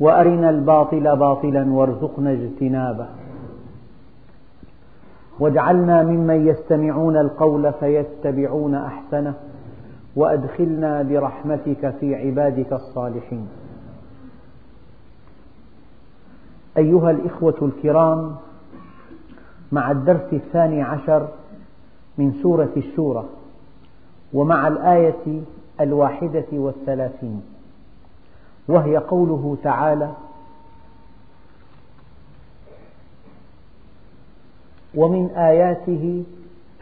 وأرنا الباطل باطلا وارزقنا اجتنابه. واجعلنا ممن يستمعون القول فيتبعون أحسنه وأدخلنا برحمتك في عبادك الصالحين. أيها الإخوة الكرام مع الدرس الثاني عشر من سورة الشورى ومع الآية الواحدة والثلاثين وهي قوله تعالى ومن آياته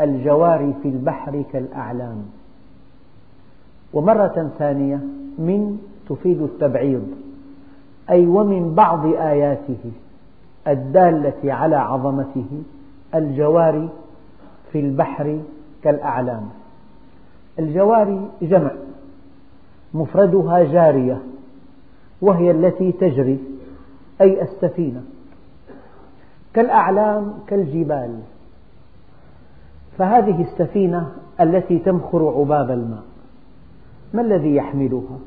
الجوار في البحر كالأعلام. ومرة ثانية من تفيد التبعيض أي ومن بعض آياته الدالة على عظمته الجوار في البحر كالأعلام. الجوار جمع مفردها جارية. وهي التي تجري أي السفينة. كالأعلام كالجبال. فهذه السفينة التي تمخر عباب الماء ما الذي يحملها؟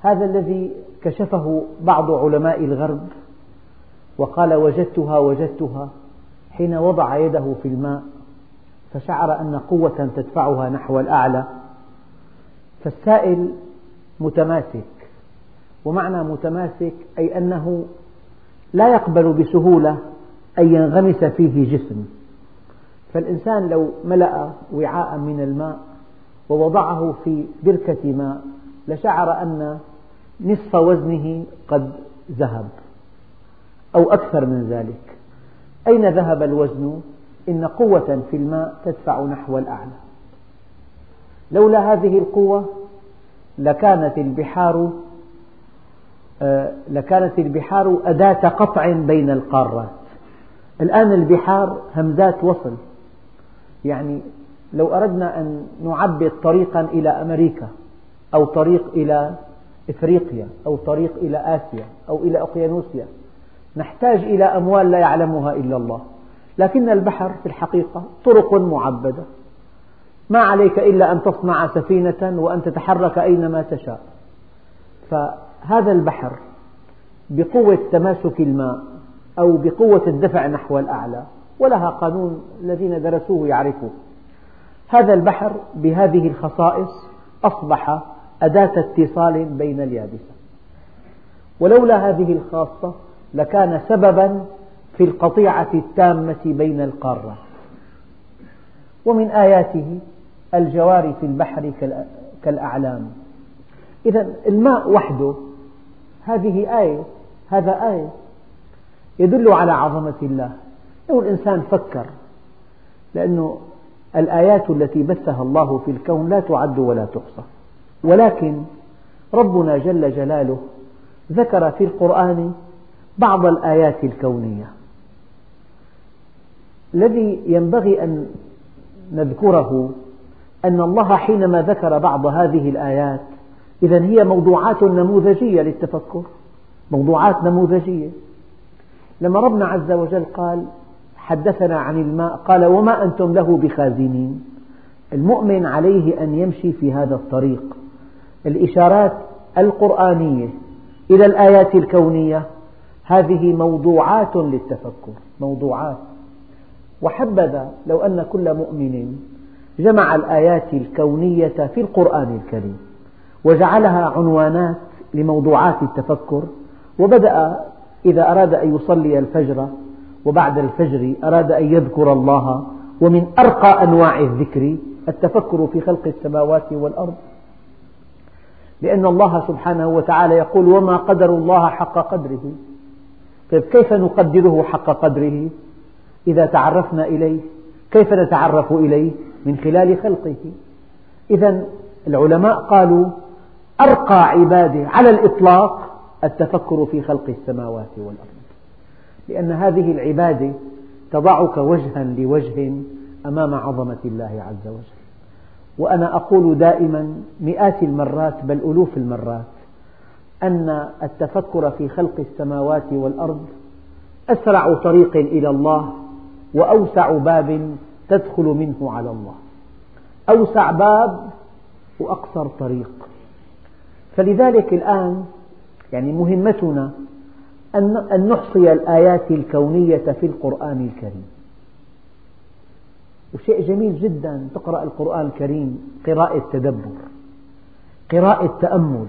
هذا الذي كشفه بعض علماء الغرب وقال وجدتها وجدتها حين وضع يده في الماء فشعر أن قوة تدفعها نحو الأعلى. فالسائل متماسك. ومعنى متماسك أي أنه لا يقبل بسهولة أن ينغمس فيه جسم. فالإنسان لو ملأ وعاء من الماء ووضعه في بركة ماء لشعر أن نصف وزنه قد ذهب أو أكثر من ذلك. أين ذهب الوزن؟ إن قوة في الماء تدفع نحو الأعلى. لولا هذه القوة لكانت البحار آه، لكانت البحار أداة قطع بين القارات. الآن البحار همزات وصل. يعني لو أردنا أن نعبد طريقا إلى أمريكا أو طريق إلى إفريقيا أو طريق إلى آسيا أو إلى أقيانوسيا نحتاج إلى أموال لا يعلمها إلا الله. لكن البحر في الحقيقة طرق معبدة. ما عليك إلا أن تصنع سفينة وأن تتحرك أينما تشاء. فهذا البحر بقوة تماسك الماء أو بقوة الدفع نحو الأعلى ولها قانون الذين درسوه يعرفوه. هذا البحر بهذه الخصائص أصبح أداة اتصال بين اليابسة. ولولا هذه الخاصة لكان سببا في القطيعة التامة بين القارات ومن آياته الجوار في البحر كالأعلام. إذا الماء وحده هذه آية هذا آية يدل على عظمة الله. لو الإنسان فكر لأنه الآيات التي بثها الله في الكون لا تعد ولا تحصى. ولكن ربنا جل جلاله ذكر في القرآن بعض الآيات الكونية. الذي ينبغي أن نذكره أن الله حينما ذكر بعض هذه الآيات إذا هي موضوعات نموذجية للتفكر موضوعات نموذجية. لما ربنا عز وجل قال حدثنا عن الماء قال وما أنتم له بخازنين. المؤمن عليه أن يمشي في هذا الطريق. الإشارات القرآنية إلى الآيات الكونية هذه موضوعات للتفكر موضوعات. وحبذا لو أن كل مؤمن جمع الآيات الكونية في القرآن الكريم وجعلها عنوانات لموضوعات التفكر وبدأ إذا أراد أن يصلي الفجر وبعد الفجر أراد أن يذكر الله ومن أرقى أنواع الذكر التفكر في خلق السماوات والأرض. لأن الله سبحانه وتعالى يقول وما قدر الله حق قدره. طيب كيف نقدره حق قدره؟ إذا تعرفنا إليه كيف نتعرف إليه من خلال خلقه؟ إذا العلماء قالوا أرقى عبادة على الإطلاق التفكر في خلق السماوات والأرض. لأن هذه العبادة تضعك وجها لوجه أمام عظمة الله عز وجل. وأنا أقول دائما مئات المرات بل ألوف المرات أن التفكر في خلق السماوات والأرض أسرع طريق إلى الله وأوسع باب تدخل منه على الله. أوسع باب وأقصر طريق. فلذلك الآن يعني مهمتنا أن نحصي الآيات الكونية في القرآن الكريم. وشيء جميل جدا تقرأ القرآن الكريم قراءة تدبر قراءة تأمل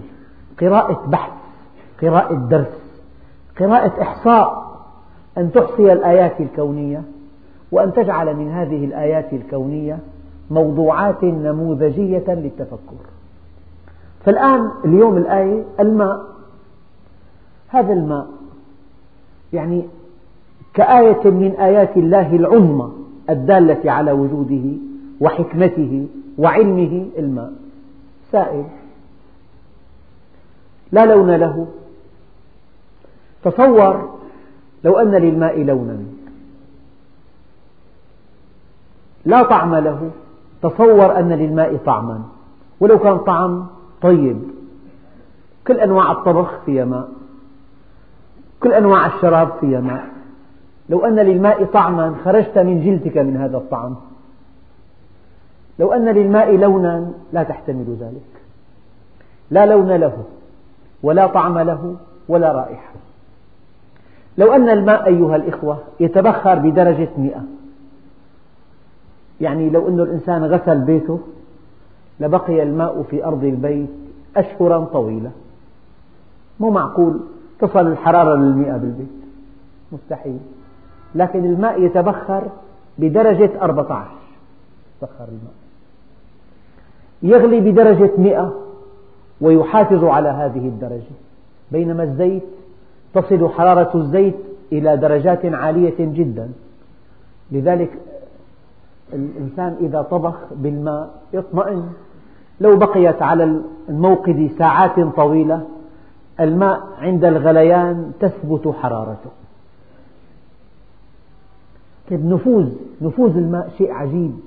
قراءة بحث قراءة درس قراءة إحصاء. أن تحصي الآيات الكونية وأن تجعل من هذه الآيات الكونية موضوعات نموذجية للتفكر. فالآن اليوم الآية الماء. هذا الماء يعني كآية من آيات الله العظمى الدالة على وجوده وحكمته وعلمه الماء. سائل. لا لون له. تصور لو أن للماء لونا. لا طعم له. تصور أن للماء طعما. ولو كان طعم طيب. كل أنواع الطبخ فيها ماء. كل أنواع الشراب فيها ماء. لو أن للماء طعما خرجت من جلدك من هذا الطعم. لو أن للماء لونا لا تحتمل ذلك. لا لون له ولا طعم له ولا رائحة. لو أن الماء أيها الإخوة يتبخر بدرجة مئة. يعني لو أن الإنسان غسل بيته لبقي الماء في أرض البيت أشهرا طويلة مو معقول تصل الحرارة للمئة بالبيت. مستحيل. لكن الماء يتبخر بدرجة 14 بخر الماء. يغلي بدرجة 100 ويحافظ على هذه الدرجة. بينما الزيت تصل حرارة الزيت إلى درجات عالية جدا. لذلك الإنسان إذا طبخ بالماء يطمئن. لو بقيت على الموقد ساعات طويلة الماء عند الغليان تثبت حرارته. طيب نفوذ نفوذ الماء شيء عجيب.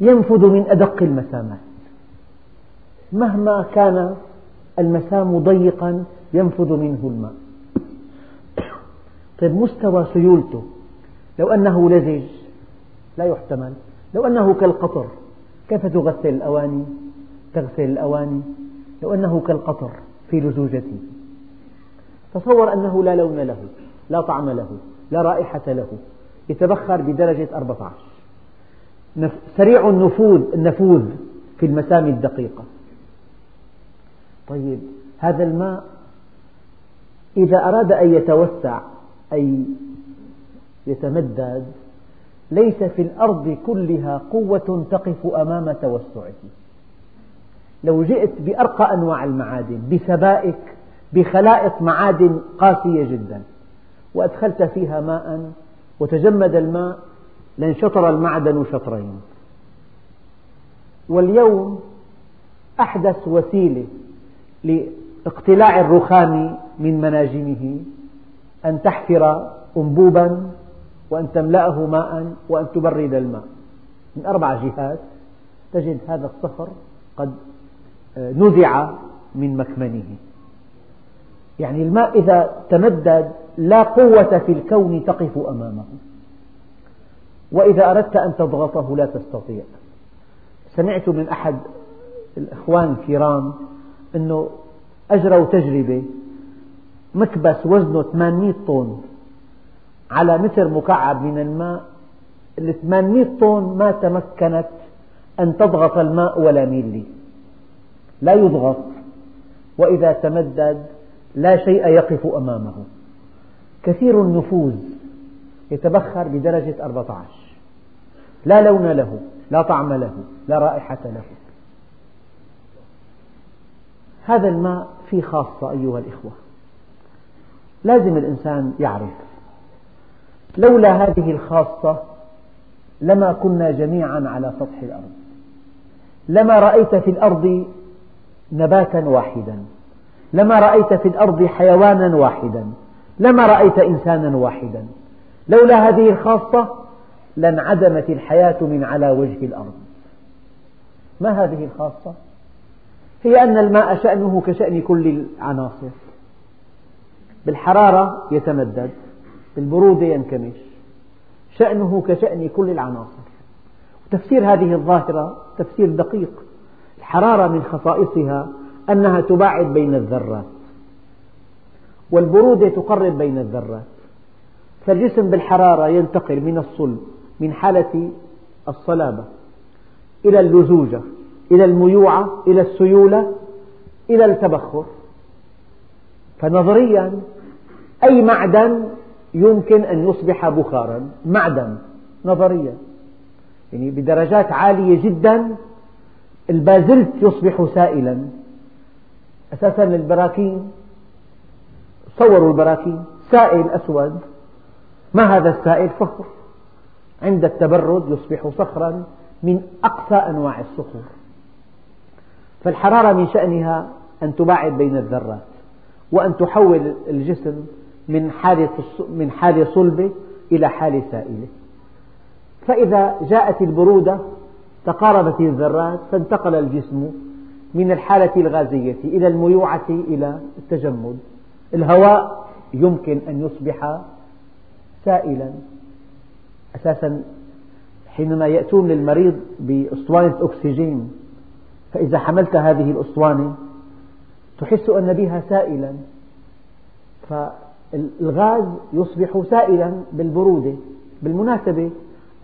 ينفذ من أدق المسامات. مهما كان المسام ضيقا ينفذ منه الماء. طيب مستوى سيولته. لو أنه لزج لا يحتمل. لو أنه كالقطر كيف تغسل الأواني؟ تغسل الأواني. لو أنه كالقطر في لزوجته تصور أنه لا لون له لا طعم له لا رائحة له. يتبخر بدرجة 14 سريع النفوذ النفوذ في المسام الدقيقة. طيب هذا الماء إذا أراد أن يتوسع أي يتمدد ليس في الأرض كلها قوة تقف أمام توسعه. لو جئت بأرقى أنواع المعادن بسبائك بخلائط معادن قاسية جدا وأدخلت فيها ماء وتجمد الماء لانشطر المعدن شطرين. واليوم أحدث وسيلة لاقتلاع الرخام من مناجمه أن تحفر أنبوبا وأن تملأه ماء وأن تبرد الماء. من أربع جهات تجد هذا الصخر قد نزع من مكمنه. يعني الماء إذا تمدد لا قوة في الكون تقف أمامه. وإذا أردت أن تضغطه لا تستطيع. سمعت من أحد الإخوان الكرام أنه أجروا تجربة مكبس وزنه 800 طن. على متر مكعب من الماء ال 800 طن ما تمكنت أن تضغط الماء ولا ميلي لا يضغط وإذا تمدد لا شيء يقف أمامه. كثير النفوذ يتبخر بدرجة 14 لا لون له لا طعم له لا رائحة له. هذا الماء فيه خاصة أيها الإخوة. لازم الإنسان يعرف لولا هذه الخاصة لما كنا جميعا على سطح الأرض. لما رأيت في الأرض نباتا واحدا. لما رأيت في الأرض حيوانا واحدا. لما رأيت إنسانا واحدا. لولا هذه الخاصة لانعدمت الحياة من على وجه الأرض. ما هذه الخاصة؟ هي أن الماء شأنه كشأن كل العناصر. بالحرارة يتمدد. بالبرودة ينكمش. شأنه كشأن كل العناصر. تفسير هذه الظاهرة تفسير دقيق. الحرارة من خصائصها أنها تباعد بين الذرات. والبرودة تقرب بين الذرات. فالجسم بالحرارة ينتقل من الصلب من حالة الصلابة إلى اللزوجة إلى الميوعة إلى السيولة إلى التبخر. فنظريا أي معدن يمكن أن يصبح بخارا معدن نظريا يعني بدرجات عالية جدا البازلت يصبح سائلا. أساسا البراكين صوروا البراكين سائل أسود. ما هذا السائل؟ فخر. عند التبرد يصبح صخرا من أقسى أنواع الصخور. فالحرارة من شأنها أن تباعد بين الذرات وأن تحول الجسم من حالة من حالة صلبة إلى حالة سائلة فإذا جاءت البرودة تقاربت الذرات فانتقل الجسم من الحالة الغازية إلى الميوعة إلى التجمد. الهواء يمكن أن يصبح سائلا. أساسا حينما يأتون للمريض بأسطوانة أكسجين فإذا حملت هذه الأسطوانة تحس أن بها سائلا. فالغاز يصبح سائلا بالبرودة. بالمناسبة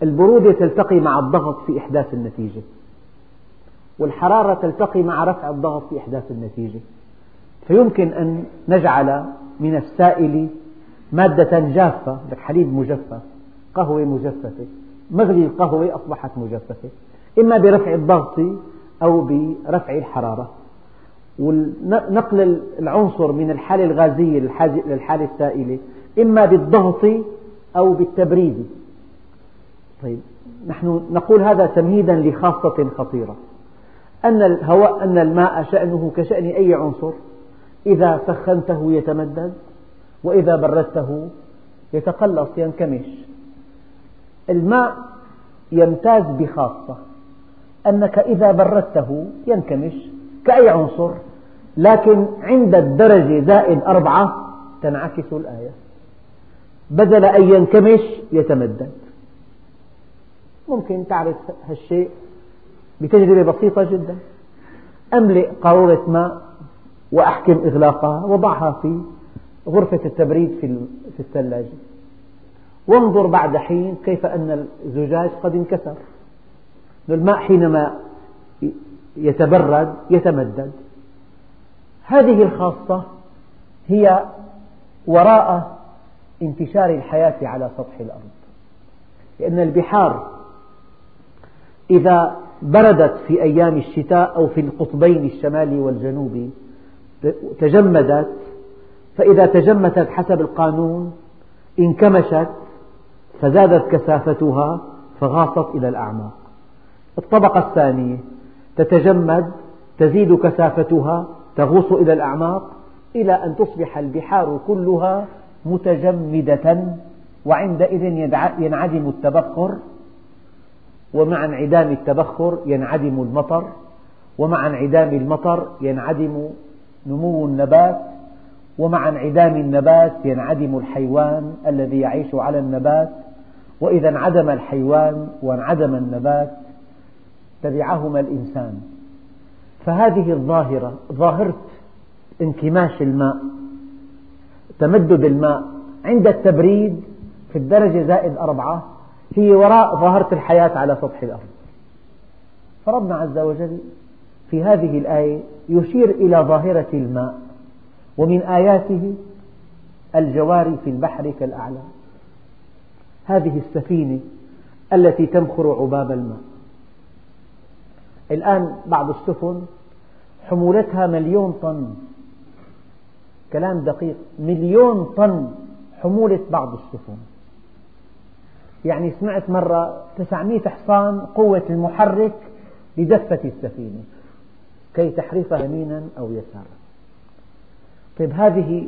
البرودة تلتقي مع الضغط في إحداث النتيجة. والحرارة تلتقي مع رفع الضغط في إحداث النتيجة. فيمكن أن نجعل من السائل مادة جافة حليب مجفف قهوة مجففة. مغلي القهوة أصبحت مجففة. إما برفع الضغط أو برفع الحرارة. ونقل العنصر من الحالة الغازية للحالة السائلة إما بالضغط أو بالتبريد. طيب نحن نقول هذا تمهيدا لخاصة خطيرة. أن الهواء أن الماء شأنه كشأن أي عنصر؟ إذا سخنته يتمدد وإذا بردته يتقلص ينكمش. الماء يمتاز بخاصة. أنك إذا بردته ينكمش كأي عنصر؟ لكن عند الدرجة زائد أربعة تنعكس الآية. بدل أن ينكمش يتمدد. ممكن تعرف هالشيء بتجربة بسيطة جدا. أملئ قارورة ماء وأحكم إغلاقها وضعها في غرفة التبريد في الثلاجة. وانظر بعد حين كيف أن الزجاج قد انكسر. الماء حينما يتبرد يتمدد. هذه الخاصة هي وراء انتشار الحياة على سطح الأرض. لأن البحار إذا بردت في أيام الشتاء أو في القطبين الشمالي والجنوبي تجمدت فإذا تجمدت حسب القانون انكمشت فزادت كثافتها فغاصت إلى الأعماق. الطبقة الثانية تتجمد تزيد كثافتها تغوص إلى الأعماق إلى أن تصبح البحار كلها متجمدة وعندئذ ينعدم التبخر ومع انعدام التبخر ينعدم المطر ومع انعدام المطر ينعدم نمو النبات ومع انعدام النبات ينعدم الحيوان الذي يعيش على النبات وإذا انعدم الحيوان وانعدم النبات تبعهما الإنسان. فهذه الظاهرة ظاهرة انكماش الماء تمدد الماء. عند التبريد في الدرجة زائد أربعة هي وراء ظاهرة الحياة على سطح الأرض. فربنا عز وجل في هذه الآية يشير إلى ظاهرة الماء ومن آياته الجواري في البحر كالأعلام هذه السفينة التي تمخر عباب الماء. الآن بعض السفن حمولتها مليون طن. كلام دقيق. مليون طن حمولة بعض السفن. يعني سمعت مرة 900 حصان قوة المحرك لدفة السفينة. كي تحرفها يمينا أو يسارا. طيب هذه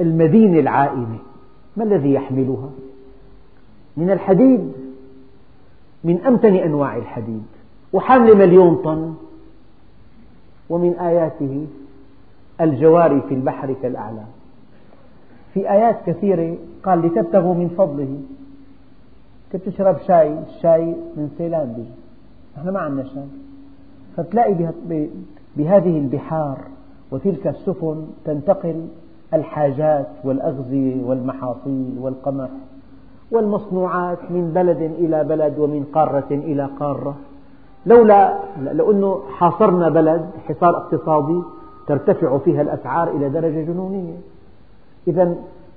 المدينة العائمة. ما الذي يحملها؟ من الحديد. من أمتن أنواع الحديد. وحاملة مليون طن. ومن آياته الجواري في البحر كالأعلام في آيات كثيرة قال لتبتغوا من فضله. كنت تشرب شاي الشاي من سيلان بيجي نحن ما عندنا شاي. فتلاقي بهذه البحار وتلك السفن تنتقل الحاجات والأغذية والمحاصيل والقمح والمصنوعات من بلد إلى بلد ومن قارة إلى قارة. لولا لو أنه حاصرنا بلد حصار اقتصادي ترتفع فيها الأسعار إلى درجة جنونية. إذا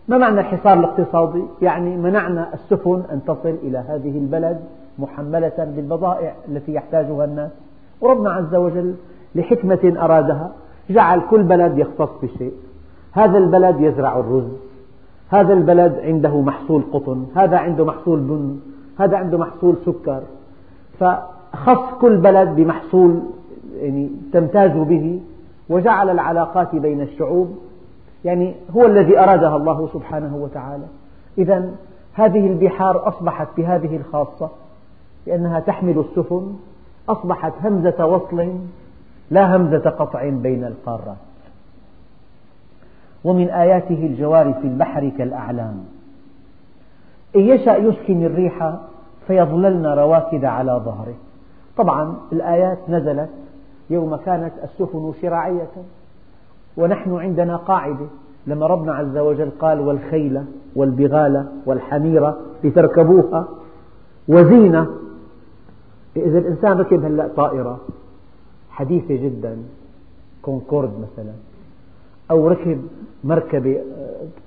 ما معنى الحصار الاقتصادي؟ يعني منعنا السفن أن تصل إلى هذه البلد محملة بالبضائع التي يحتاجها الناس. وربنا عز وجل لحكمة أرادها جعل كل بلد يختص بشيء. هذا البلد يزرع الرز. هذا البلد عنده محصول قطن. هذا عنده محصول بن. هذا عنده محصول سكر. فخص كل بلد بمحصول يعني تمتاز به وجعل العلاقات بين الشعوب يعني هو الذي أرادها الله سبحانه وتعالى. إذا هذه البحار أصبحت بهذه الخاصة لأنها تحمل السفن أصبحت همزة وصل لا همزة قطع بين القارات. ومن آياته الجوار في البحر كالأعلام. إن يشأ يسكن الريح فيظللن رواكد على ظهره. طبعا الآيات نزلت يوم كانت السفن شراعية ونحن عندنا قاعدة لما ربنا عز وجل قال والخيل والبغال والحمير لتركبوها وزينة. إذا الإنسان ركب هلأ طائرة حديثة جدا كونكورد مثلا أو ركب مركبة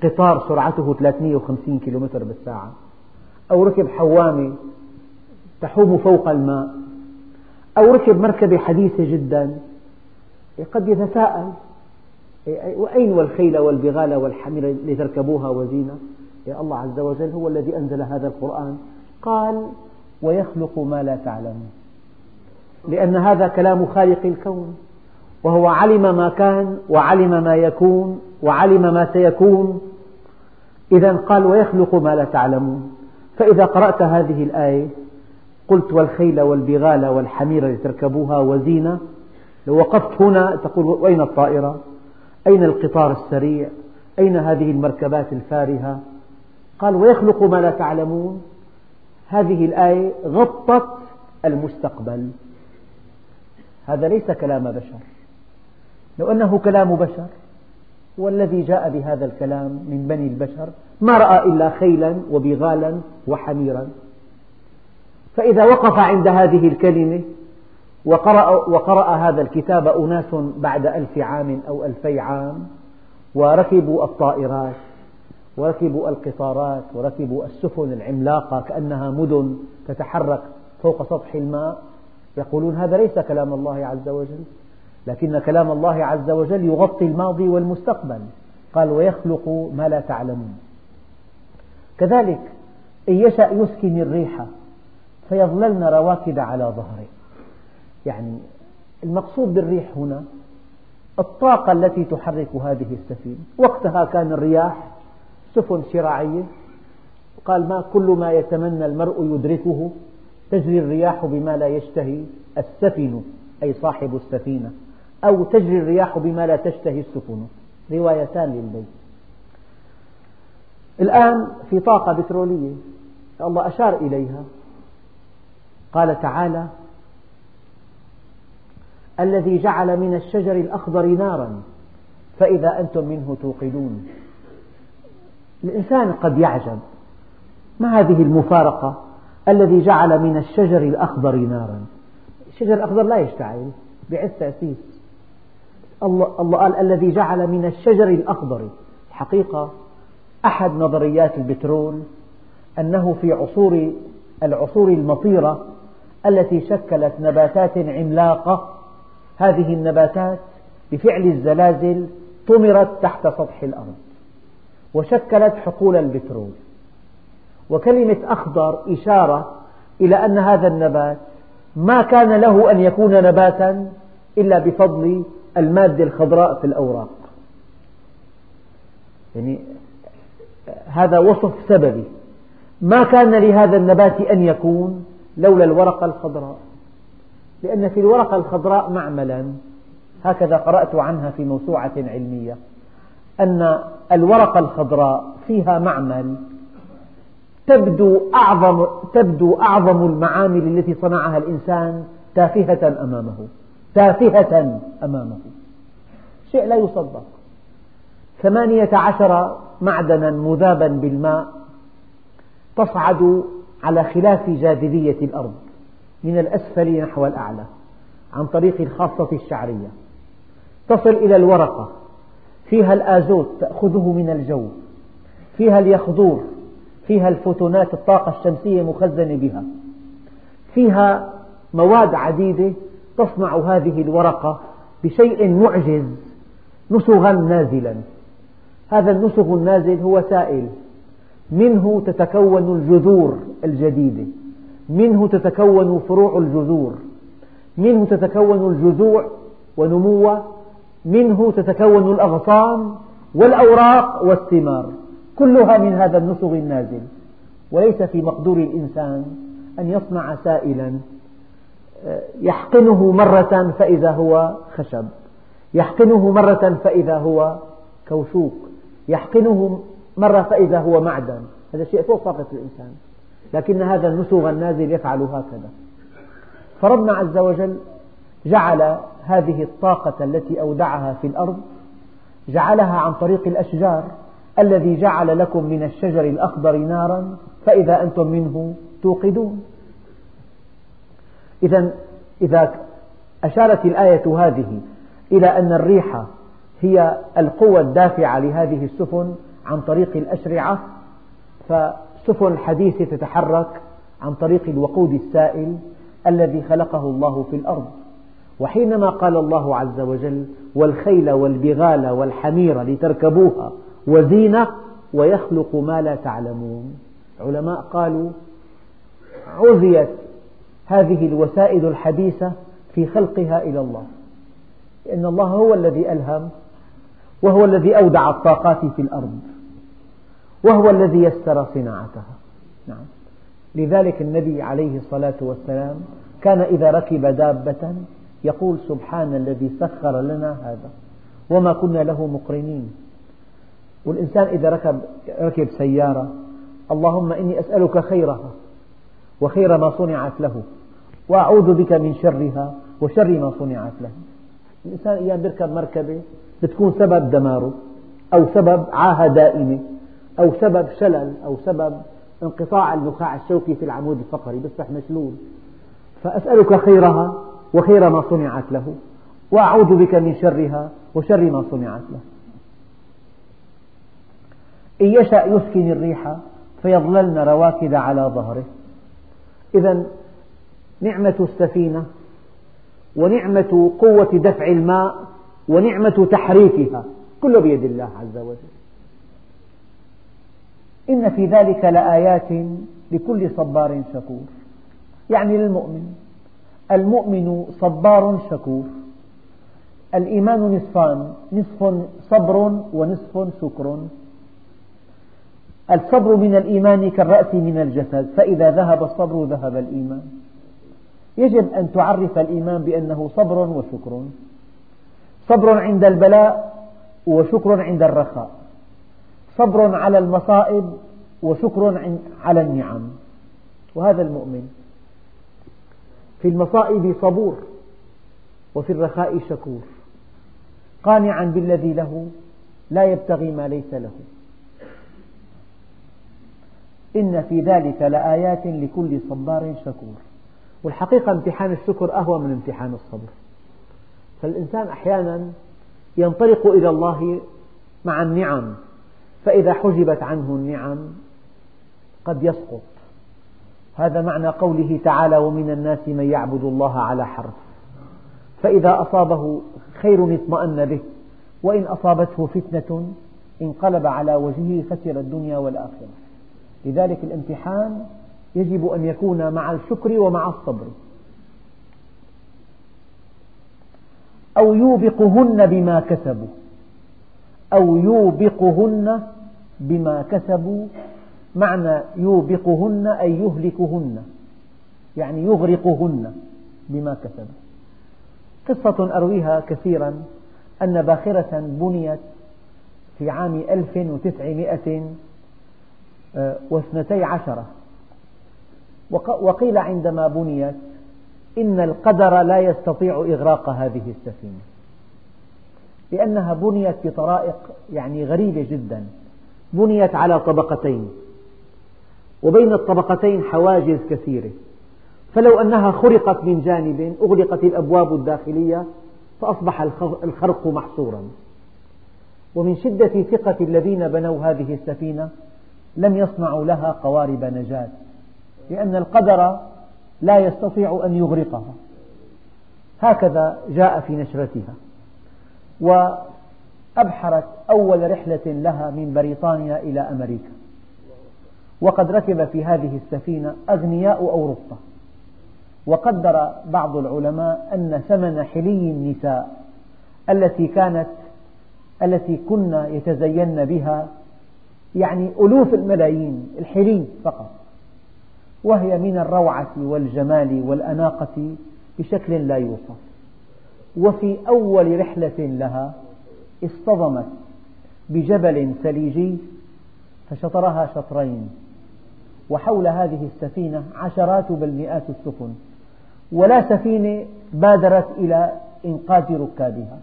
قطار سرعته 350 كيلومتر بالساعة أو ركب حوامة تحوم فوق الماء. أو ركب مركبة حديثة جدا. قد يتساءل. وأين والخيل والبغال والحمير لتركبوها وزينة؟ يا الله عز وجل هو الذي أنزل هذا القرآن. قال ويخلق ما لا تعلمون لأن هذا كلام خالق الكون. وهو علم ما كان وعلم ما يكون وعلم ما سيكون. إذا قال ويخلق ما لا تعلمون. فإذا قرأت هذه الآية قلت والخيل والبغال والحمير لتركبوها وزينة. لو وقفت هنا تقول وين الطائرة؟ أين القطار السريع؟ أين هذه المركبات الفارهة؟ قال ويخلق ما لا تعلمون. هذه الآية غطت المستقبل. هذا ليس كلام بشر. لو أنه كلام بشر والذي جاء بهذا الكلام من بني البشر ما رأى إلا خيلا وبغالا وحميرا. فإذا وقف عند هذه الكلمة وقرأ, وقرأ هذا الكتاب أناس بعد ألف عام أو ألفي عام وركبوا الطائرات وركبوا القطارات وركبوا السفن العملاقة كأنها مدن تتحرك فوق سطح الماء يقولون هذا ليس كلام الله عز وجل لكن كلام الله عز وجل يغطي الماضي والمستقبل. قال ويخلق ما لا تعلمون كذلك إن يشأ يسكن الريح فيظللن رواكد على ظهره. يعني المقصود بالريح هنا الطاقة التي تحرك هذه السفينة. وقتها كان الرياح سفن شراعية. قال ما كل ما يتمنى المرء يدركه تجري الرياح بما لا يشتهي السفن أي صاحب السفينة أو تجري الرياح بما لا تشتهي السفن. روايتان للبيت. الآن في طاقة بترولية. الله أشار إليها. قال تعالى الذي جعل من الشجر الأخضر نارا فإذا أنتم منه توقدون. الإنسان قد يعجب. ما هذه المفارقة؟ الذي جعل من الشجر الأخضر نارا. الشجر الأخضر لا يشتعل بعث تأسيس الله, الله قال الذي جعل من الشجر الأخضر. الحقيقة أحد نظريات البترول أنه في عصور العصور المطيرة التي شكلت نباتات عملاقة. هذه النباتات بفعل الزلازل طمرت تحت سطح الأرض وشكلت حقول البترول. وكلمة أخضر إشارة إلى أن هذا النبات ما كان له أن يكون نباتا إلا بفضل المادة الخضراء في الأوراق. يعني هذا وصف سببي. ما كان لهذا النبات أن يكون لولا الورقة الخضراء. لأن في الورقة الخضراء معملا هكذا قرأت عنها في موسوعة علمية أن الورقة الخضراء فيها معمل تبدو أعظم, تبدو أعظم المعامل التي صنعها الإنسان تافهة أمامه تافهة أمامه. شيء لا يصدق. ثمانية عشر معدنا مذابا بالماء تصعد على خلاف جاذبية الأرض من الأسفل نحو الأعلى عن طريق الخاصة الشعرية. تصل إلى الورقة. فيها الآزوت تأخذه من الجو. فيها اليخضور. فيها الفوتونات الطاقة الشمسية مخزنة بها. فيها مواد عديدة تصنع هذه الورقة بشيء معجز نسغا نازلا. هذا النسغ النازل هو سائل. منه تتكون الجذور الجديدة. منه تتكون فروع الجذور. منه تتكون الجذوع ونموها منه تتكون الأغصان والأوراق والثمار. كلها من هذا النسغ النازل. وليس في مقدور الإنسان أن يصنع سائلا. يحقنه مرة فإذا هو خشب. يحقنه مرة فإذا هو كوشوك يحقنه مرة فإذا هو معدن. هذا شيء فوق طاقة الإنسان. لكن هذا النسغ النازل يفعل هكذا. فربنا عز وجل جعل هذه الطاقة التي أودعها في الأرض جعلها عن طريق الأشجار الذي جعل لكم من الشجر الأخضر نارا فإذا أنتم منه توقدون. إذا إذا أشارت الآية هذه إلى أن الريح هي القوة الدافعة لهذه السفن عن طريق الأشرعة فسفن الحديثة تتحرك عن طريق الوقود السائل الذي خلقه الله في الأرض. وحينما قال الله عز وجل والخيل والبغال والحمير لتركبوها وزينة ويخلق ما لا تعلمون علماء قالوا عزيت هذه الوسائل الحديثة في خلقها إلى الله لأن الله هو الذي ألهم وهو الذي أودع الطاقات في الأرض وهو الذي يسر صناعتها. نعم. لذلك النبي عليه الصلاة والسلام كان إذا ركب دابة يقول سبحان الذي سخر لنا هذا وما كنا له مقرنين. والإنسان إذا ركب, ركب سيارة اللهم إني أسألك خيرها وخير ما صنعت له وأعوذ بك من شرها وشر ما صنعت له. الإنسان أيام يركب مركبة بتكون سبب دماره أو سبب عاهة دائمة أو سبب شلل أو سبب انقطاع النخاع الشوكي في العمود الفقري بيصبح مشلول. فأسألك خيرها وخير ما صنعت له وأعوذ بك من شرها وشر ما صنعت له. إن يشأ يسكن الريح فيظللن رواكد على ظهره. إذا نعمة السفينة ونعمة قوة دفع الماء ونعمة تحريكها كله بيد الله عز وجل. إن في ذلك لآيات لكل صبار شكور. يعني للمؤمن. المؤمن صبار شكور. الإيمان نصفان. نصف صبر ونصف شكر. الصبر من الإيمان كالرأس من الجسد. فإذا ذهب الصبر ذهب الإيمان. يجب أن تعرف الإيمان بأنه صبر وشكر. صبر عند البلاء وشكر عند الرخاء. صبر على المصائب وشكر على النعم. وهذا المؤمن في المصائب صبور وفي الرخاء شكور قانعا بالذي له لا يبتغي ما ليس له. إن في ذلك لآيات لكل صبار شكور. والحقيقة امتحان الشكر أهون من امتحان الصبر. فالإنسان أحيانا ينطلق إلى الله مع النعم فإذا حجبت عنه النعم قد يسقط. هذا معنى قوله تعالى ومن الناس من يعبد الله على حرف فإذا أصابه خير اطمأن به وإن أصابته فتنة انقلب على وجهه خسر الدنيا والآخرة. لذلك الامتحان يجب أن يكون مع الشكر ومع الصبر. أو يوبقهن بما كسبوا أو يوبقهن بما كسبوا معنى يوبقهن أي يهلكهن يعني يغرقهن بما كسبوا. قصة أرويها كثيرا أن باخرة بنيت في عام 1912 عشرة. وقيل عندما بنيت إن القدر لا يستطيع إغراق هذه السفينة لأنها بنيت بطرائق يعني غريبة جدا. بنيت على طبقتين وبين الطبقتين حواجز كثيرة. فلو أنها خرقت من جانب أغلقت الأبواب الداخلية فأصبح الخرق محصورا. ومن شدة ثقة الذين بنوا هذه السفينة لم يصنعوا لها قوارب نجاة لأن القدر لا يستطيع أن يغرقها. هكذا جاء في نشرتها. وأبحرت أول رحلة لها من بريطانيا إلى أمريكا. وقد ركب في هذه السفينة أغنياء أوروبا. وقدر بعض العلماء أن ثمن حلي النساء التي كانت التي كنا يتزين بها يعني ألوف الملايين الحلي فقط. وهي من الروعة والجمال والأناقة بشكل لا يوصف. وفي أول رحلة لها اصطدمت بجبل ثليجي فشطرها شطرين وحول هذه السفينة عشرات بل مئات السفن ولا سفينة بادرت إلى إنقاذ ركابها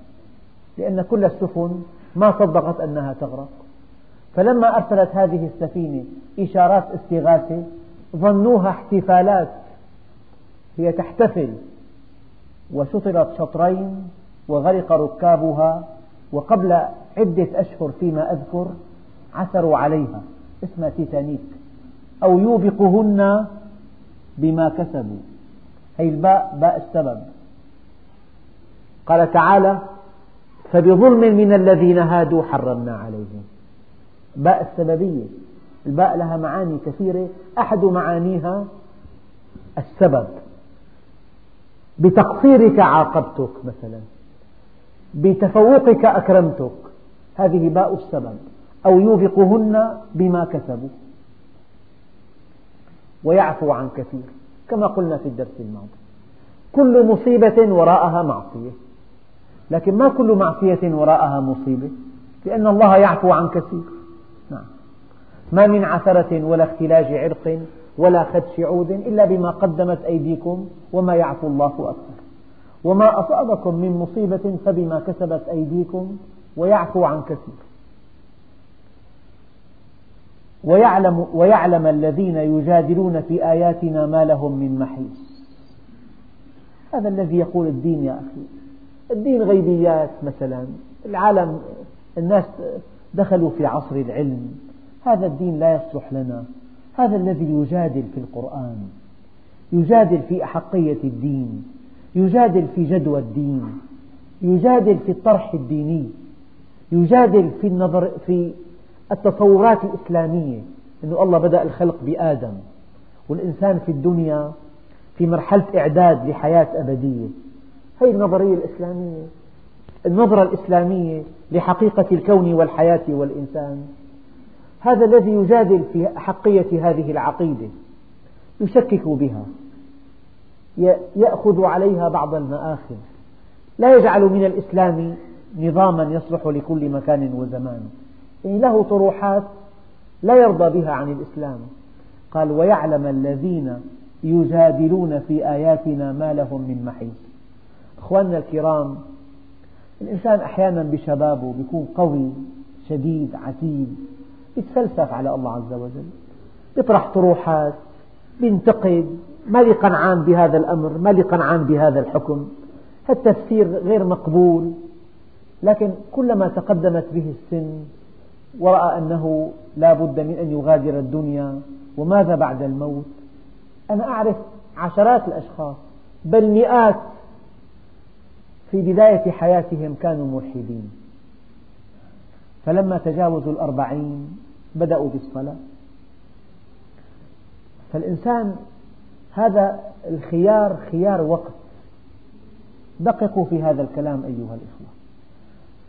لأن كل السفن ما صدقت أنها تغرق. فلما أرسلت هذه السفينة إشارات استغاثة ظنوها احتفالات هي تحتفل وشطرت شطرين وغرق ركابها وقبل عدة أشهر فيما أذكر عثروا عليها اسمها تيتانيك أو يوبقهن بما كسبوا. هي الباء باء السبب. قال تعالى فبظلم من الذين هادوا حرمنا عليهم. باء السببية الباء لها معاني كثيرة أحد معانيها السبب. بتقصيرك عاقبتك مثلا. بتفوقك أكرمتك. هذه باء السبب. أو يوبقهن بما كسبوا. ويعفو عن كثير. كما قلنا في الدرس الماضي. كل مصيبة وراءها معصية. لكن ما كل معصية وراءها مصيبة؟ لأن الله يعفو عن كثير. نعم. ما من عثرة ولا اختلاج عرق ولا خدش عود إلا بما قدمت أيديكم وما يعفو الله أكثر. وما أصابكم من مصيبة فبما كسبت أيديكم ويعفو عن كثير. ويعلم, ويعلم الذين يجادلون في آياتنا ما لهم من محيص. هذا الذي يقول الدين يا أخي. الدين غيبيات مثلا. العالم الناس دخلوا في عصر العلم. هذا الدين لا يصلح لنا. هذا الذي يجادل في القرآن. يجادل في أحقية الدين. يجادل في جدوى الدين يجادل في الطرح الديني يجادل في النظر في التصورات الإسلامية أن الله بدأ الخلق بآدم. والإنسان في الدنيا في مرحلة إعداد لحياة أبدية. هذه النظرية الإسلامية النظرة الإسلامية لحقيقة الكون والحياة والإنسان. هذا الذي يجادل في أحقية هذه العقيدة يشكك بها. يأخذ عليها بعض المآخذ. لا يجعل من الإسلام نظاما يصلح لكل مكان وزمان. يعني له طروحات لا يرضى بها عن الإسلام. قال ويعلم الذين يجادلون في آياتنا ما لهم من محيص. أخواننا الكرام الإنسان أحيانا بشبابه يكون قوي شديد عتيد يتفلسف على الله عز وجل يطرح طروحات ينتقد ما لي قنعان بهذا الأمر ما لي قنعان بهذا الحكم. التفسير غير مقبول لكن كلما تقدمت به السن ورأى أنه لا بد من أن يغادر الدنيا وماذا بعد الموت؟ أنا أعرف عشرات الأشخاص بل مئات في بداية حياتهم كانوا ملحدين فلما تجاوزوا الأربعين بدأوا بالصلاة. فالإنسان هذا الخيار خيار وقت. دققوا في هذا الكلام أيها الإخوة.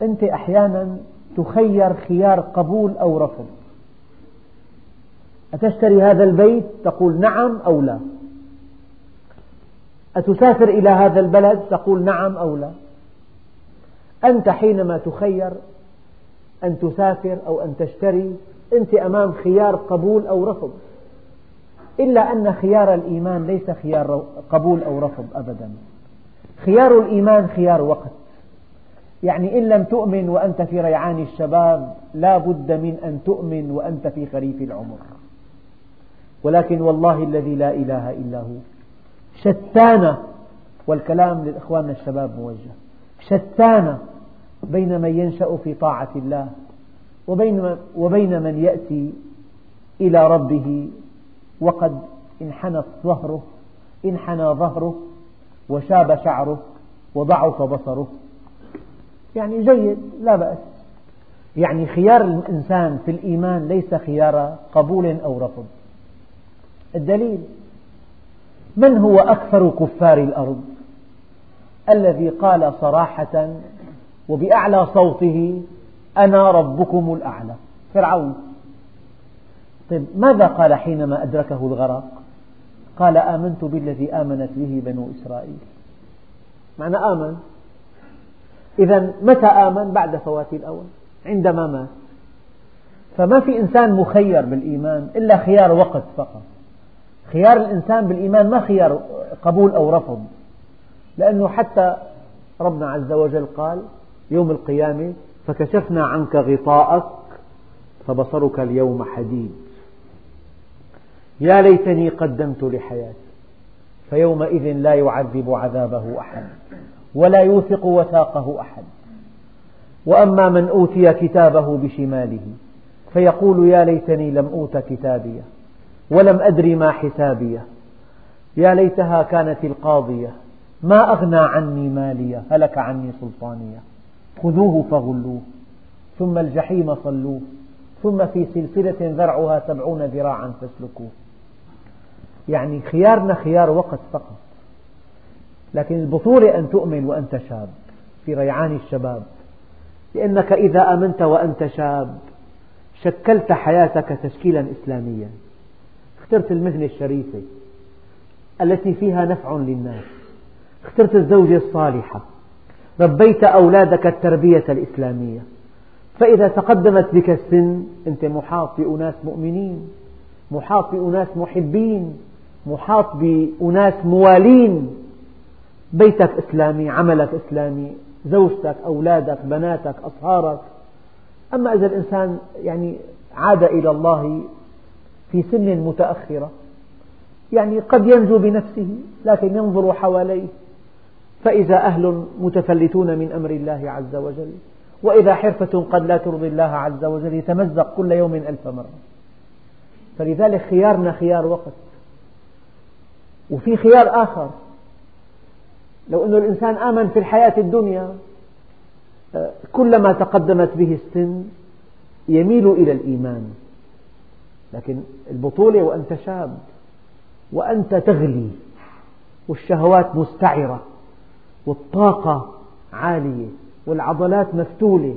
أنت أحيانا تخير خيار قبول أو رفض. أتشتري هذا البيت؟ تقول نعم أو لا. أتسافر إلى هذا البلد؟ تقول نعم أو لا. أنت حينما تخير أن تسافر أو أن تشتري أنت أمام خيار قبول أو رفض. إلا أن خيار الإيمان ليس خيار قبول أو رفض أبدا. خيار الإيمان خيار وقت. يعني إن لم تؤمن وأنت في ريعان الشباب لا بد من أن تؤمن وأنت في خريف العمر. ولكن والله الذي لا إله إلا هو. شتان والكلام لإخواننا الشباب موجه. شتان بين من ينشأ في طاعة الله وبين, من يأتي إلى ربه وقد انحنت ظهره انحنى ظهره وشاب شعره وضعف بصره. يعني جيد لا بأس. يعني خيار الإنسان في الإيمان ليس خيار قبول أو رفض. الدليل من هو أكثر كفار الأرض؟ الذي قال صراحة وبأعلى صوته أنا ربكم الأعلى. فرعون. طيب ماذا قال حينما أدركه الغرق؟ قال آمنت بالذي آمنت به بنو إسرائيل. معنى آمن. إذا متى آمن؟ بعد فوات الأول. عندما مات. فما في إنسان مخير بالإيمان إلا خيار وقت فقط. خيار الإنسان بالإيمان ما خيار قبول أو رفض. لأنه حتى ربنا عز وجل قال يوم القيامة فكشفنا عنك غطاءك فبصرك اليوم حديد. يا ليتني قدمت لحياتي. فيومئذ لا يعذب عذابه أحد ولا يوثق وثاقه أحد. وأما من أوتي كتابه بشماله فيقول يا ليتني لم أوت كتابية ولم أدر ما حسابية. يا ليتها كانت القاضية ما أغنى عني مالية هلك عني سلطانية. خذوه فغلوه ثم الجحيم صلوه ثم في سلسلة ذرعها سبعون ذراعا فاسلكوه. يعني خيارنا خيار وقت فقط. لكن البطولة أن تؤمن وأنت شاب في ريعان الشباب. لأنك إذا آمنت وأنت شاب شكلت حياتك تشكيلا إسلاميا. اخترت المهنة الشريفة التي فيها نفع للناس. اخترت الزوجة الصالحة. ربيت أولادك التربية الإسلامية. فإذا تقدمت بك السن أنت محاط بأناس مؤمنين محاط بأناس محبين. محاط بأناس موالين. بيتك إسلامي عملك إسلامي زوجتك أولادك بناتك أصهارك أما إذا الإنسان يعني عاد إلى الله في سن متأخرة يعني قد ينجو بنفسه لكن ينظر حواليه. فإذا أهل متفلتون من أمر الله عز وجل وإذا حرفة قد لا ترضي الله عز وجل يتمزق كل يوم ألف مرة. فلذلك خيارنا خيار وقت. وفي خيار آخر. لو أن الإنسان آمن في الحياة الدنيا كلما تقدمت به السن يميل إلى الإيمان. لكن البطولة وأنت شاب وأنت تغلي والشهوات مستعرة والطاقة عالية والعضلات مفتولة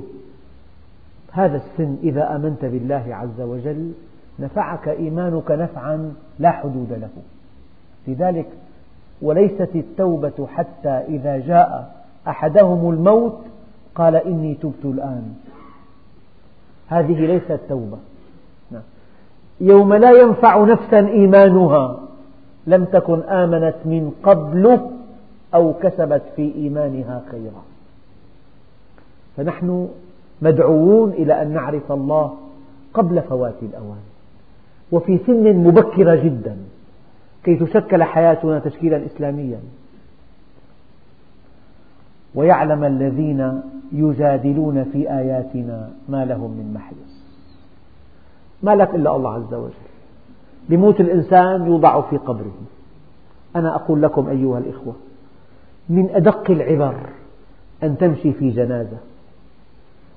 هذا السن إذا آمنت بالله عز وجل نفعك إيمانك نفعا لا حدود له. لذلك وليست التوبة حتى إذا جاء أحدهم الموت قال إني تبت الآن. هذه ليست توبة نعم. يوم لا ينفع نفسا إيمانها لم تكن آمنت من قبل أو كسبت في إيمانها خيرا. فنحن مدعوون إلى أن نعرف الله قبل فوات الأوان. وفي سن مبكرة جدا. كي تشكل حياتنا تشكيلا إسلاميا. ويعلم الذين يجادلون في آياتنا ما لهم من محيص. ما لك إلا الله عز وجل. بموت الإنسان يوضع في قبره. أنا أقول لكم أيها الإخوة من أدق العبر أن تمشي في جنازة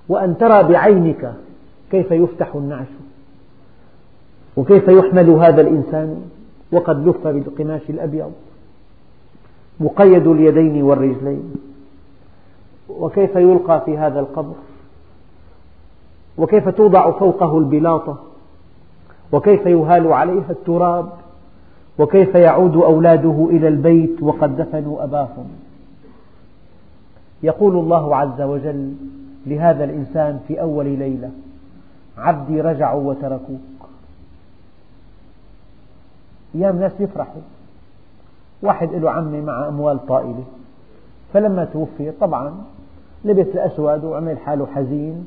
وأن ترى بعينك كيف يفتح النعش وكيف يحمل هذا الإنسان. وقد لف بالقماش الأبيض مقيد اليدين والرجلين. وكيف يلقى في هذا القبر؟ وكيف توضع فوقه البلاطة وكيف يهال عليها التراب؟ وكيف يعود أولاده إلى البيت وقد دفنوا أباهم؟ يقول الله عز وجل لهذا الإنسان في أول ليلة عبدي رجعوا وتركوك أيام ناس يفرحوا. واحد له عمي مع أموال طائلة. فلما توفي طبعا لبس الأسود وعمل حاله حزين.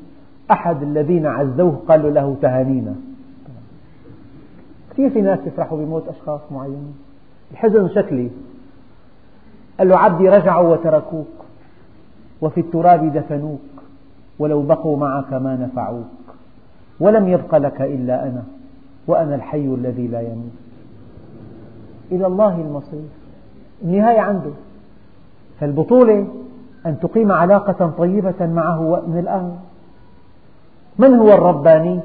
أحد الذين عزوه قالوا له تهانينا. كثير في ناس يفرحوا بموت أشخاص معينين. الحزن شكلي. قال له عبدي رجعوا وتركوك وفي التراب دفنوك ولو بقوا معك ما نفعوك. ولم يبق لك إلا أنا وأنا الحي الذي لا يموت. إلى الله المصير. النهاية عنده. فالبطولة أن تقيم علاقة طيبة معه من الآن من هو الرباني؟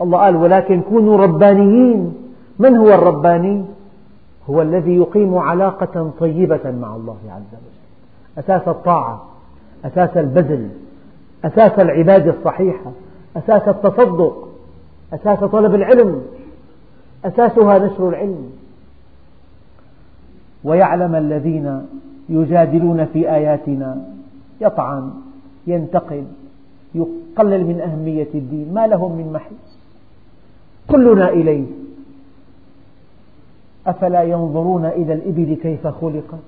الله قال ولكن كونوا ربانيين. من هو الرباني؟ هو الذي يقيم علاقة طيبة مع الله عز وجل. أساس الطاعة أساس البذل أساس العبادة الصحيحة أساس التصدق أساس طلب العلم أساسها نشر العلم. ويعلم الذين يجادلون في آياتنا. يطعن ينتقد يقلل من أهمية الدين. ما لهم من محيص كلنا إليه. أفلا ينظرون إلى الإبل كيف خلقت؟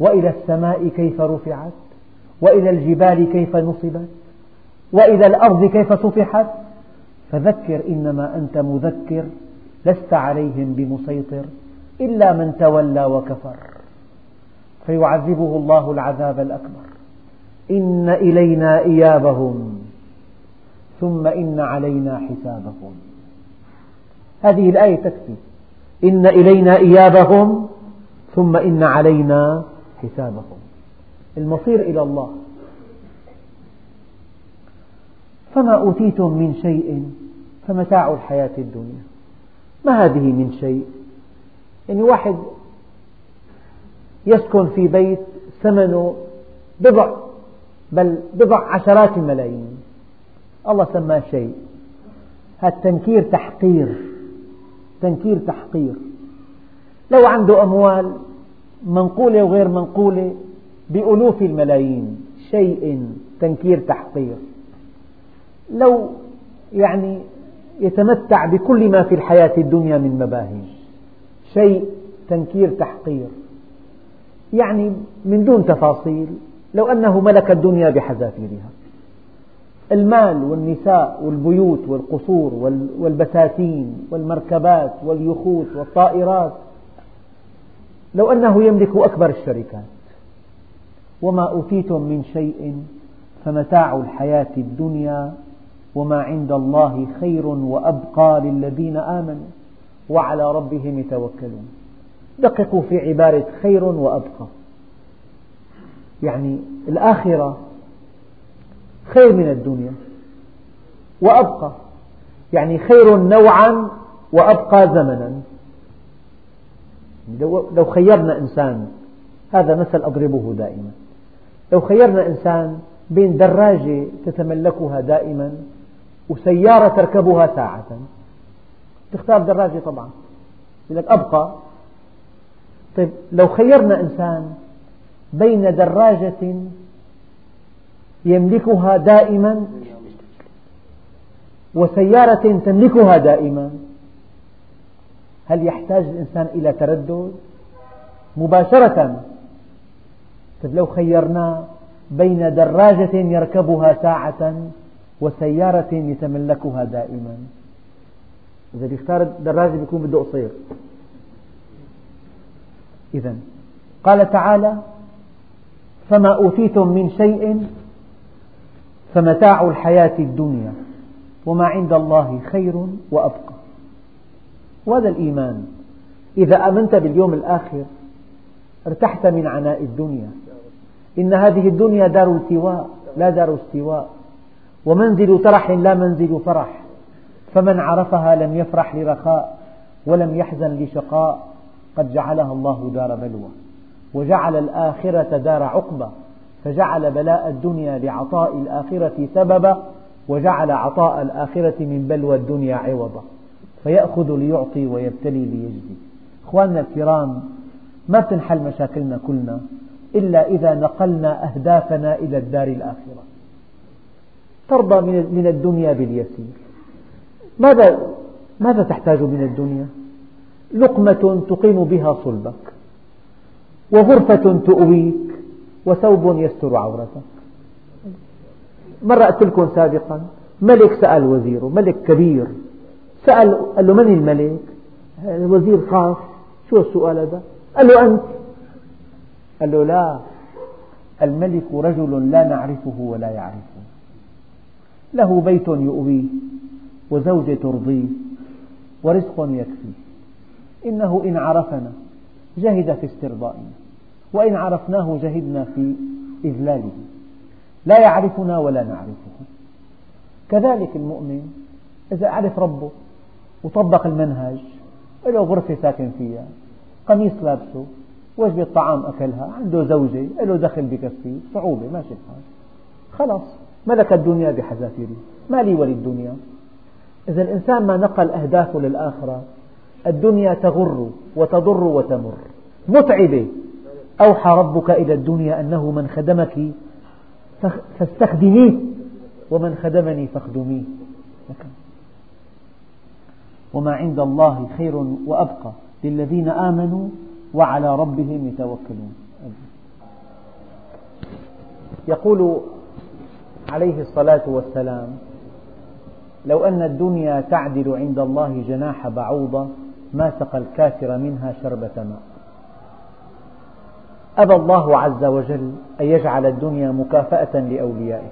وإلى السماء كيف رفعت؟ وإلى الجبال كيف نصبت؟ وإلى الأرض كيف سطحت؟ فذكر إنما أنت مذكر لست عليهم بمسيطر. إلا من تولى وكفر. فيعذبه الله العذاب الأكبر. إن إلينا إيابهم. ثم إن علينا حسابهم. هذه الآية تكفي. إن إلينا إيابهم. ثم إن علينا حسابهم. المصير إلى الله. فما أوتيتم من شيء فمتاع الحياة الدنيا. ما هذه من شيء؟ يعني واحد يسكن في بيت ثمنه بضع بل بضع عشرات الملايين. الله سماه شيء. هذا تنكير تحقير تنكير تحقير. لو عنده أموال منقولة وغير منقولة بألوف الملايين شيء تنكير تحقير. لو يعني يتمتع بكل ما في الحياة الدنيا من مباهج شيء تنكير تحقير. يعني من دون تفاصيل لو أنه ملك الدنيا بحذافيرها. المال والنساء والبيوت والقصور والبساتين والمركبات واليخوت والطائرات. لو أنه يملك أكبر الشركات. وما أوتيتم من شيء فمتاع الحياة الدنيا وما عند الله خير وأبقى للذين آمنوا. وعلى ربهم يتوكلون. دققوا في عبارة خير وأبقى. يعني الآخرة خير من الدنيا وأبقى. يعني خير نوعا وأبقى زمنا. لو خيرنا إنسان هذا مثل أضربه دائما. لو خيرنا إنسان بين دراجة تتملكها دائما وسيارة تركبها ساعة. تختار دراجة طبعا. يقول لك أبقى. طيب لو خيرنا إنسان بين دراجة يملكها دائما وسيارة تملكها دائما هل يحتاج الإنسان إلى تردد؟ مباشرة. طيب لو خيرناه بين دراجة يركبها ساعة وسيارة يتملكها دائما. إذا بيختار الدراجة بيكون بده قصير. إذا قال تعالى فما أوتيتم من شيء فمتاع الحياة الدنيا وما عند الله خير وأبقى. وهذا الإيمان. إذا آمنت باليوم الآخر ارتحت من عناء الدنيا. إن هذه الدنيا دار التواء لا دار استواء. ومنزل ترح لا منزل فرح. فمن عرفها لم يفرح لرخاء ولم يحزن لشقاء قد جعلها الله دار بلوى. وجعل الآخرة دار عقبة فجعل بلاء الدنيا لعطاء الآخرة سببا وجعل عطاء الآخرة من بلوى الدنيا عوضا. فيأخذ ليعطي ويبتلي ليجزي. أخواننا الكرام ما تنحل مشاكلنا كلنا إلا إذا نقلنا أهدافنا إلى الدار الآخرة. ترضى من الدنيا باليسير. ماذا ماذا تحتاج من الدنيا؟ لقمة تقيم بها صلبك وغرفة تؤويك وثوب يستر عورتك. مرة قلت لكم سابقا ملك سأل وزيره ملك كبير سأل قال له من الملك؟ الوزير خاف شو السؤال هذا؟ قال له أنت. قال له لا الملك رجل لا نعرفه ولا يعرفه له بيت يؤويه. وزوجة ترضيه ورزق يكفيه إنه إن عرفنا جهد في استرضائنا وإن عرفناه جهدنا في إذلاله. لا يعرفنا ولا نعرفه. كذلك المؤمن إذا عرف ربه وطبق المنهج له غرفة ساكن فيها قميص لابسه وجبة طعام أكلها عنده زوجة له دخل بكفيه صعوبة ماشي الحال خلاص ملك الدنيا بحذافيره. ما لي وللدنيا إذا الإنسان ما نقل أهدافه للآخرة الدنيا تغر وتضر وتمر. متعبة. أوحى ربك إلى الدنيا أنه من خدمك فاستخدميه ومن خدمني فاخدميه. وما عند الله خير وأبقى للذين آمنوا وعلى ربهم يتوكلون. يقول عليه الصلاة والسلام لو أن الدنيا تعدل عند الله جناح بعوضة ما سقى الكافر منها شربة ماء. أبى الله عز وجل أن يجعل الدنيا مكافأة لأوليائه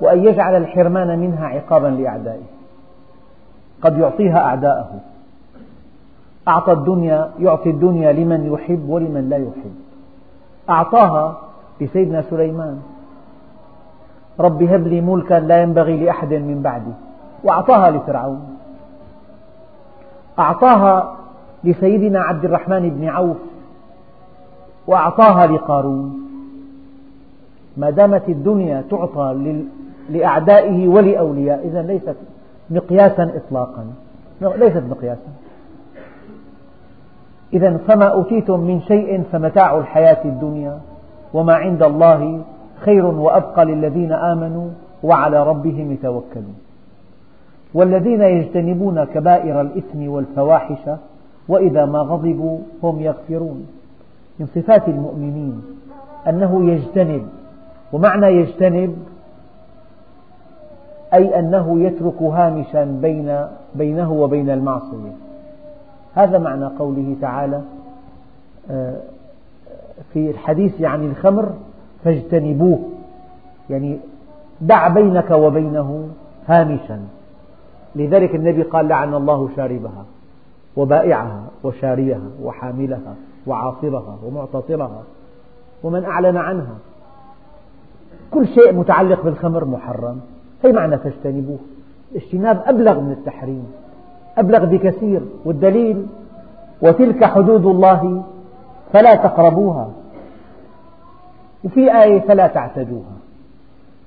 وأن يجعل الحرمان منها عقابا لأعدائه. قد يعطيها أعداءه. أعطى الدنيا يعطي الدنيا لمن يحب ولمن لا يحب. أعطاها لسيدنا سليمان. رب هب لي ملكا لا ينبغي لأحد من بعدي. وأعطاها لفرعون. أعطاها لسيدنا عبد الرحمن بن عوف. وأعطاها لقارون. ما دامت الدنيا تعطى لأعدائه ولأوليائه إذا ليست مقياسا إطلاقا. ليست مقياسا. إذا فما أوتيتم من شيء فمتاع الحياة الدنيا. وما عند الله خير وأبقى للذين آمنوا وعلى ربهم يتوكلون. والذين يجتنبون كبائر الإثم والفواحش وإذا ما غضبوا هم يغفرون. من صفات المؤمنين أنه يجتنب ومعنى يجتنب أي أنه يترك هامشا بين بينه وبين المعصية. هذا معنى قوله تعالى آه، في الحديث عن الخمر فاجتنبوه. يعني دع بينك وبينه هامشا. لذلك النبي قال لعن الله شاربها وبائعها وشاريها وحاملها وعاصرها ومعتصرها ومن أعلن عنها. كل شيء متعلق بالخمر محرم. هي معنى فاجتنبوه؟ الاجتناب أبلغ من التحريم أبلغ بكثير. والدليل وتلك حدود الله فلا تقربوها. وفي آية فلا تعتدوها.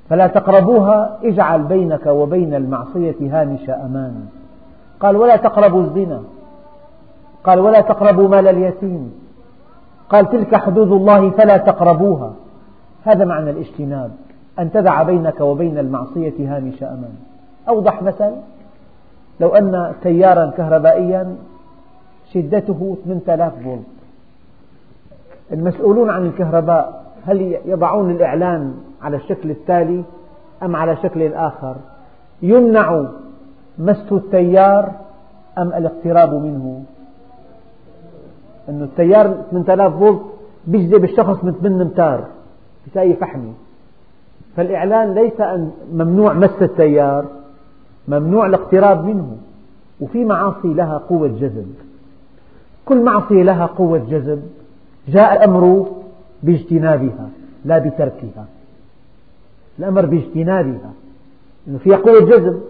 فلا تقربوها اجعل بينك وبين المعصية هامش أمان قال ولا تقربوا الزنا. قال ولا تقربوا مال اليتيم. قال تلك حدود الله فلا تقربوها. هذا معنى الاجتناب أن تدع بينك وبين المعصية هامش أمان أوضح مثل لو أن تيارا كهربائيا شدته 8000 فولت. المسؤولون عن الكهرباء هل يضعون الإعلان على الشكل التالي أم على شكل آخر يمنع مس التيار أم الاقتراب منه؟ أن التيار 8000 فولت بيجذب الشخص من 8 أمتار بتلاقي فحمي فالإعلان ليس أن ممنوع مس التيار ممنوع الاقتراب منه وفي معاصي لها قوة جذب. كل معصية لها قوة جذب. جاء الأمر باجتنابها لا بتركها. الأمر باجتنابها. إنه فيها قوة جذب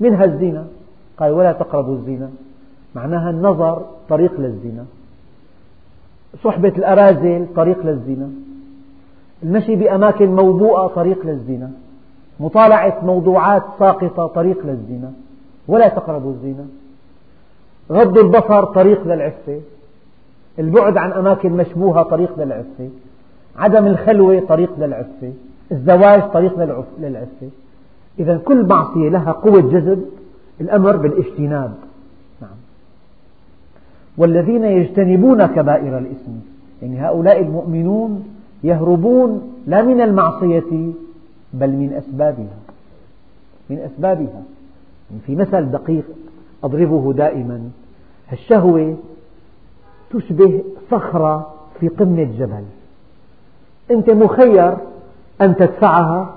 منها الزنا. قال ولا تقربوا الزنا. معناها النظر طريق للزنا. صحبة الأرازل طريق للزنا. المشي بأماكن موبوءة طريق للزنا. مطالعة موضوعات ساقطة طريق للزنا. ولا تقربوا الزنا. غض البصر طريق للعفة. البعد عن أماكن مشبوهة طريق للعفة. عدم الخلوة طريق للعفة الزواج طريق للعفة. إذا كل معصية لها قوة جذب الأمر بالاجتناب. نعم. والذين يجتنبون كبائر الإثم يعني هؤلاء المؤمنون يهربون لا من المعصية بل من أسبابها. من أسبابها. يعني في مثل دقيق أضربه دائما الشهوة تشبه صخرة في قمة جبل أنت مخير أن تدفعها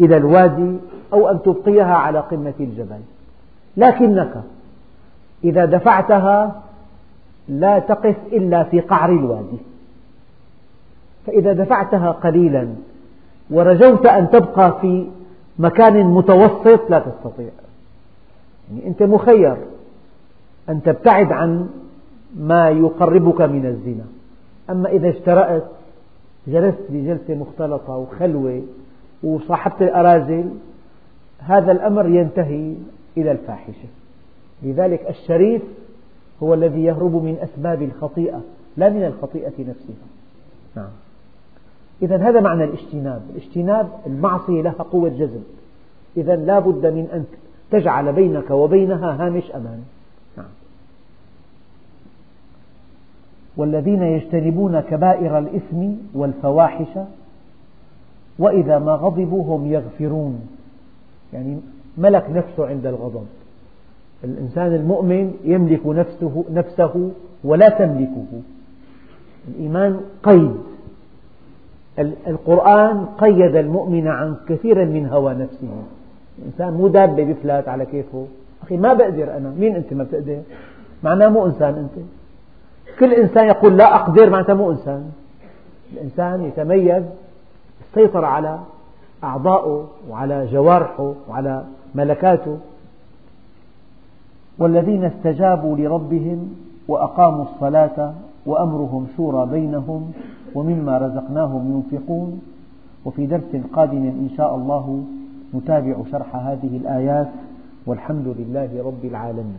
إلى الوادي أو أن تبقيها على قمة الجبل. لكنك إذا دفعتها لا تقف إلا في قعر الوادي. فإذا دفعتها قليلا ورجوت أن تبقى في مكان متوسط لا تستطيع. يعني أنت مخير أن تبتعد عن ما يقربك من الزنا. أما إذا اشترأت جلست بجلسة مختلطة وخلوة وصاحبت الأرازل هذا الأمر ينتهي إلى الفاحشة. لذلك الشريف هو الذي يهرب من أسباب الخطيئة لا من الخطيئة نفسها. نعم. إذا هذا معنى الاجتناب. الاجتناب المعصية لها قوة جذب إذا لا بد من أن تجعل بينك وبينها هامش أمان نعم. والذين يجتنبون كبائر الإثم والفواحش وإذا ما غضبوا هم يغفرون. يعني ملك نفسه عند الغضب. الإنسان المؤمن يملك نفسه, نفسه ولا تملكه. الإيمان قيد. القرآن قيد المؤمن عن كثير من هوى نفسه. الإنسان مو دابة بفلات على كيفه. أخي ما بقدر أنا. مين أنت ما بتقدر؟ معناه مو إنسان أنت. كل إنسان يقول لا أقدر معناته مو إنسان. الإنسان يتميز بالسيطرة على أعضائه وعلى جوارحه وعلى ملكاته. والذين استجابوا لربهم وأقاموا الصلاة وأمرهم شورى بينهم ومما رزقناهم ينفقون. وفي درس قادم إن شاء الله نتابع شرح هذه الآيات والحمد لله رب العالمين.